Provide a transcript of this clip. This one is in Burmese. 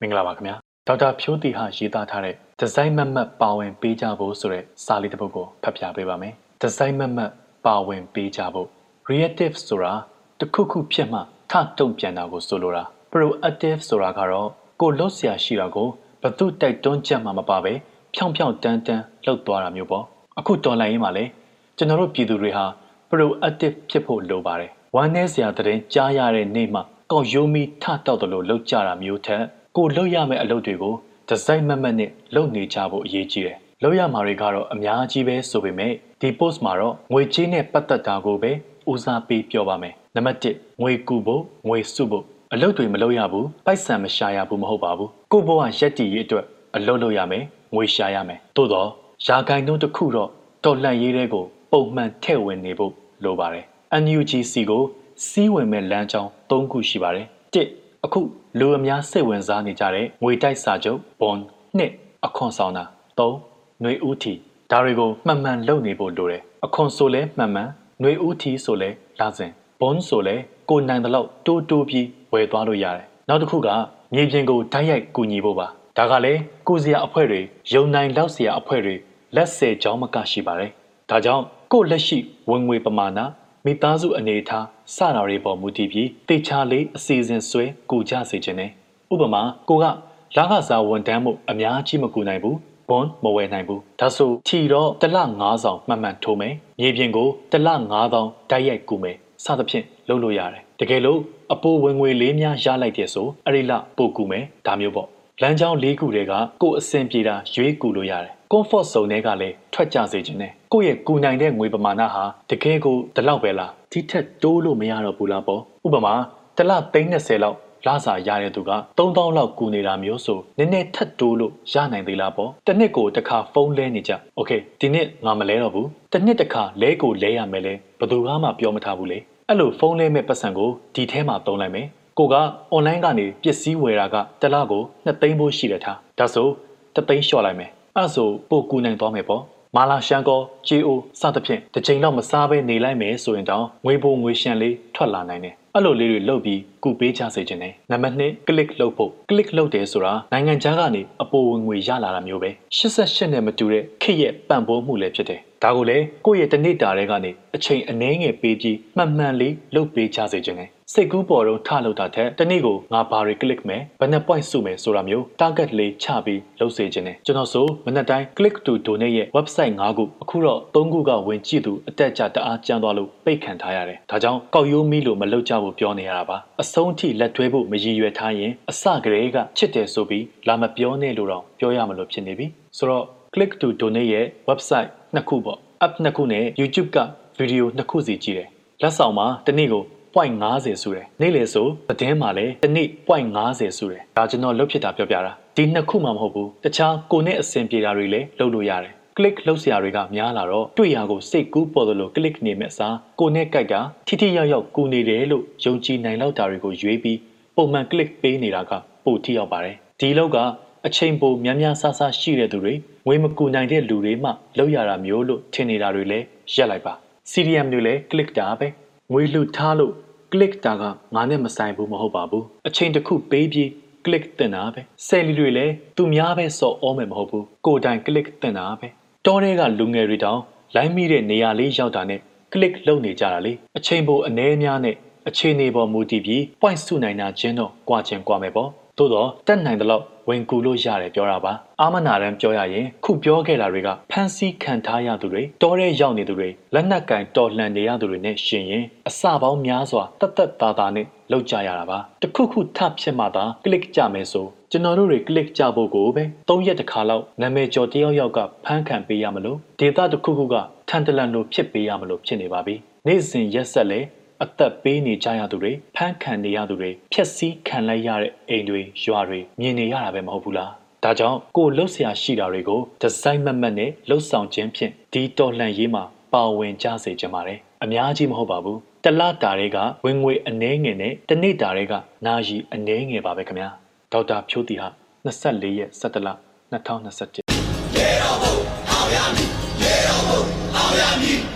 မင်္ဂလာပါခင်ဗျာဒေါက်တာဖြိုးတီဟာရေးသားထားတဲ့ဒီဇိုင်းမတ်မတ်ပါဝင်ပေးကြဖို့ဆိုတဲ့စာလေးတစ်ပုဒ်ကိုဖတ်ပြပေးပါမယ်ဒီဇိုင်းမတ်မတ်ပါဝင်ပေးကြဖို့ reactive ဆိုတာတစ်ခုခုဖြစ်မှထတုံ့ပြန်တာကိုဆိုလိုတာ proactive ဆိုတာကတော့ကိုလှုပ်ရှားရှိတာကိုဘသူတိုက်တွန်းချက်မှမပါပဲဖြောင်ဖြောင်တန်းတန်းလှုပ်သွားတာမျိုးပေါ့အခုတော်လိုင်းရေးမှာလဲကျွန်တော်တို့ပြည်သူတွေဟာ proactive ဖြစ်ဖို့လိုပါတယ်ဝမ်းနည်းစရာတဲ့ကြားရတဲ့နေ့မှကောက်ရိုးမီထတောက်တယ်လို့လှုပ်ကြတာမျိုးထက် ကိုလှုပ်ရမယ့်အလုပ်တွေကိုဒီဇိုင်းမတ်မတ်နဲ့လုပ်နေကြဖို့အရေးကြီးတယ်။လုပ်ရမှာတွေကတော့အများကြီးပဲဆိုပေမဲ့ဒီ post မှာတော့ငွေကြေးနဲ့ပတ်သက်တာကိုပဲဦးစားပေးပြောပါမယ်။နံပါတ်1ငွေကူဖို့ငွေစုဖို့အလုပ်တွေမလုပ်ရဘူးပိုက်ဆံမရှာရဘူးမဟုတ်ပါဘူး။ကိုဘဝရက်တည်ရေးအတွက်အလုပ်လုပ်ရမယ်ငွေရှာရမယ်။သို့တော့ယာကိုင်နှုန်းတစ်ခုတော့တော်လှန်ရေးတဲ့ကိုပုံမှန်ထည့်ဝင်နေဖို့လိုပါတယ်။ NUGC ကိုစီးဝင်မဲ့လမ်းကြောင်း၃ခုရှိပါတယ်။၁ အခုလူအများစိတ်ဝင်စားနေကြတဲ့ငွေတိုက်စာချုပ် bond နှစ်အခွန်ဆောင်တာ၃ຫນွေဦးထီဒါတွေကိုမှန်မှန်လုပ်နေဖို့လိုတယ်အခွန်ဆိုလဲမှန်မှန်ຫນွေဦးထီဆိုလဲလာစဉ် bond ဆိုလဲကိုနိုင်တဲ့လောက်တိုးတိုးပြီးဝယ်သွားလို့ရတယ်နောက်တစ်ခုကမြေပြင်ကိုတိုက်ရိုက်ကူညီဖို့ပါဒါကလည်းကိုစရာအဖွဲ့တွေယုံနိုင်လောက်စရာအဖွဲ့တွေလက်ဆယ်ကြောင်းမကရှိပါတယ်ဒါကြောင့်ကိုလက်ရှိဝင်ငွေပမာဏ မိသားစုအနေအထားစတာတွေပေါ်မူတည်ပြီးတေချာလေးအစီအစဉ်ဆွဲကူကြစေခြင်းနဲ့ဥပမာကိုကလာခစားဝန်တန်းမှုအများကြီးမကူနိုင်ဘူးဘွန်မဝယ်နိုင်ဘူးဒါဆိုထီတော့တစ်လ9ဆောင်မှတ်မှန်ထိုးမယ်မြေပြင်ကိုတစ်လ9ဆောင်တိုက်ရိုက်ကူမယ်စသဖြင့်လုပ်လို့ရတယ်တကယ်လို့အပိုဝင်ငွေလေးများရလိုက်တဲ့ဆိုအဲ့ဒီလပို့ကူမယ်ဒါမျိုးပေါ့ လမ်းကြောင်း၄ခုတည်းကကိုယ်အဆင်ပြေတာရွေးကူလို့ရတယ် comfort zone တွေကလည်းထွက်ကြစေခြင်းနဲ့ကိုယ့်ရဲ့ကူနိုင်တဲ့ငွေပမာဏဟာတကယ်ကိုဒီလောက်ပဲလားဒီထက်တိုးလို့မရတော့ဘူးလားပေါ့ဥပမာတစ်လ30လောက်လစာရတဲ့သူက3000လောက်ကူနေတာမျိုးဆိုနည်းနည်းထပ်တိုးလို့ရနိုင်သေးလားပေါ့တစ်နှစ်ကိုတစ်ခါဖုန်းလဲနေကြโอเคဒီနှစ်ငါမလဲတော့ဘူးတစ်နှစ်တစ်ခါလဲကိုလဲရမယ်လဲဘယ်သူမှပြောမထားဘူးလေအဲ့လိုဖုန်းလဲမဲ့ပတ်စံကိုဒီထဲမှာသုံးလိုက်မယ် ကိုကအွန်လိုင်းကနေပစ္စည်းဝယ်တာကတစ်လကို2သိန်းဖို့ရှိတယ်ထားဒါဆို3သိန်းလျှော့လိုက်မယ်အဲ့ဆိုပို့ကူနိုင်သွားမယ်ပေါ့မာလာရှန်ကောဂျီအိုစသဖြင့်တစ်ချိန်တော့မစားဘဲနေလိုက်မယ်ဆိုရင်တောင်ငွေပိုငွေရှန်လေးထွက်လာနိုင်တယ်အဲ့လိုလေးတွေလုပ်ပြီး ကုပေးချစေခြင်းနဲ့နံပါတ်2 click လုပ်ဖို့ click လုပ်တယ်ဆိုတာနိုင်ငံခြားကနေအပေါ်ဝင်ငွေရလာတာမျိုးပဲ88နဲ့မတူတဲ့ခက်ရဲ့ပံ့ပိုးမှုလည်းဖြစ်တယ်ဒါကိုလည်းကိုယ့်ရဲ့တနေ့တာတွေကနေအချိန်အနည်းငယ်ပေးပြီးမှန်မှန်လေးလုပ်ပေးချစေခြင်းနဲ့စိတ်ကူးပေါ်တော့ထလုပ်တာထက်တနေ့ကိုငါဘာတွေ click မယ်ဘယ်နှ point စုမယ်ဆိုတာမျိုး target လေးချပြီးလုပ်စေခြင်းနဲ့ကျွန်တော်ဆိုမနက်တိုင်း click to donate ရဲ့ website ၅ခုအခုတော့၃ခုကဝင်ကြည့်သူအတက်ကြတအားကျန်းသွားလို့ပိတ်ခံထားရတယ်ဒါကြောင့်ကောက်ရိုးမီလို့မလုပ်ကြဘူးပြောနေရတာပါအဆုံးထိလက်တွဲဖို့မရည်ရွယ်ထားရင်အစကတည်းကချစ်တယ်ဆိုပြီးလာမပြောနဲ့လို့တော့ပြောရမလို့ဖြစ်နေပြီဆိုတော့ click to donate ရဲ့ website နှစ်ခုပေါ့ app နှစ်ခုနဲ့ YouTube ကဗီဒီယိုနှစ်ခုစီကြည့်တယ်လက်ဆောင်မှာတစ်နေ့ကို point 50ဆိုတယ်နေ့လေဆိုသတင်းမှာလည်းတစ်နေ့ point 50ဆိုတယ်ဒါကျွန်တော်လုပ်ဖြစ်တာပြောပြတာဒီနှစ်ခုမှမဟုတ်ဘူးတခြားကိုနဲ့အဆင်ပြေတာတွေလည်းလုပ်လို့ရတယ် click လုပ်စရာတွေကများလာတော့တွေ့ရကိုစိတ်ကူးပေါ်သလို click နေမဲ့အစားကိုနဲ့ကြိုက်ကထိထိရောက်ရောက်ကူနေတယ်လို့ယုံကြည်နိုင်လောက်တာတွေကိုရွေးပြီးပုံမှန် click ပေးနေတာကပိုထိရောက်ပါတယ်ဒီလောက်ကအချိန်ပိုများများဆဆရှိတဲ့သူတွေငွေမကူနိုင်တဲ့လူတွေမှလောက်ရတာမျိုးလို့ထင်နေတာတွေလည်းရက်လိုက်ပါ CDM တွေလည်း click တာပဲငွေလှူထားလို့ click တာကငါနဲ့မဆိုင်ဘူးမဟုတ်ပါဘူးအချိန်တစ်ခုပေးပြီး click တင်တာပဲဆယ်လီတွေလည်းသူများပဲစော်ဩမယ်မဟုတ်ဘူးကိုတိုင် click တင်တာပဲ တောထဲကလူငယ်တွေတောင်လိုင်းမိတဲ့နေရာလေးရောက်တာနဲ့ click လုပ်နေကြတာလေအချိန်ပိုအနည်းများနဲ့အခြေအနေပေါ်မူတည်ပြီး point စုနိုင်တာချင်းတော့ကြွားချင်းကြွားမယ်ပေါ့သို့တော့တက်နိုင်တဲ့လောက် ဝင်ကူလို့ရတယ်ပြောတာပါအာမနာရန်ပြောရရင်ခုပြောခဲ့တာတွေကဖန်စီခံထားရသူတွေတောထဲရောက်နေသူတွေလက်နက်ကင်တော်လှန်နေရသူတွေနဲ့ရှင်ရင်အစပေါင်းများစွာတသက်တာတာနဲ့လောက်ကြရတာပါတခုခုထဖြစ်မှသာ click ကြမယ်ဆိုကျွန်တော်တို့တွေ click ကြဖို့ကိုပဲ၃ရက်တခါလောက်နာမည်ကျော်တယောက်ယောက်ကဖမ်းခံပေးရမလို့ဒေတာတစ်ခုခုကထန်တလန်လိုဖြစ်ပေးရမလို့ဖြစ်နေပါပြီနေ့စဉ်ရက်ဆက်လဲ အသက်ပေးနေကြရသူတွေဖမ်းခံနေရသူတွေဖျက်ဆီးခံလိုက်ရတဲ့အိမ်တွေရွာတွေမြင်နေရတာပဲမဟုတ်ဘူးလားဒါကြောင့်ကိုလှုပ်ဆရာရှိတာတွေကိုဒီဇိုင်းမတ်မတ်နဲ့လှုပ်ဆောင်ခြင်းဖြင့်ဒီတော်လှန်ရေးမှာပါဝင်ကြစေချင်ပါတယ်အများကြီးမဟုတ်ပါဘူးတလတာတွေကဝင်ငွေအနှဲငယ်နဲ့တနေ့တာတွေကနာရီအနှဲငယ်ပါပဲခင်ဗျာဒေါက်တာဖြိုးတီဟာ24ရက်17လ2021ရေတော်ဘုံအောင်ရမည်ရေတော်ဘုံအောင်ရမည်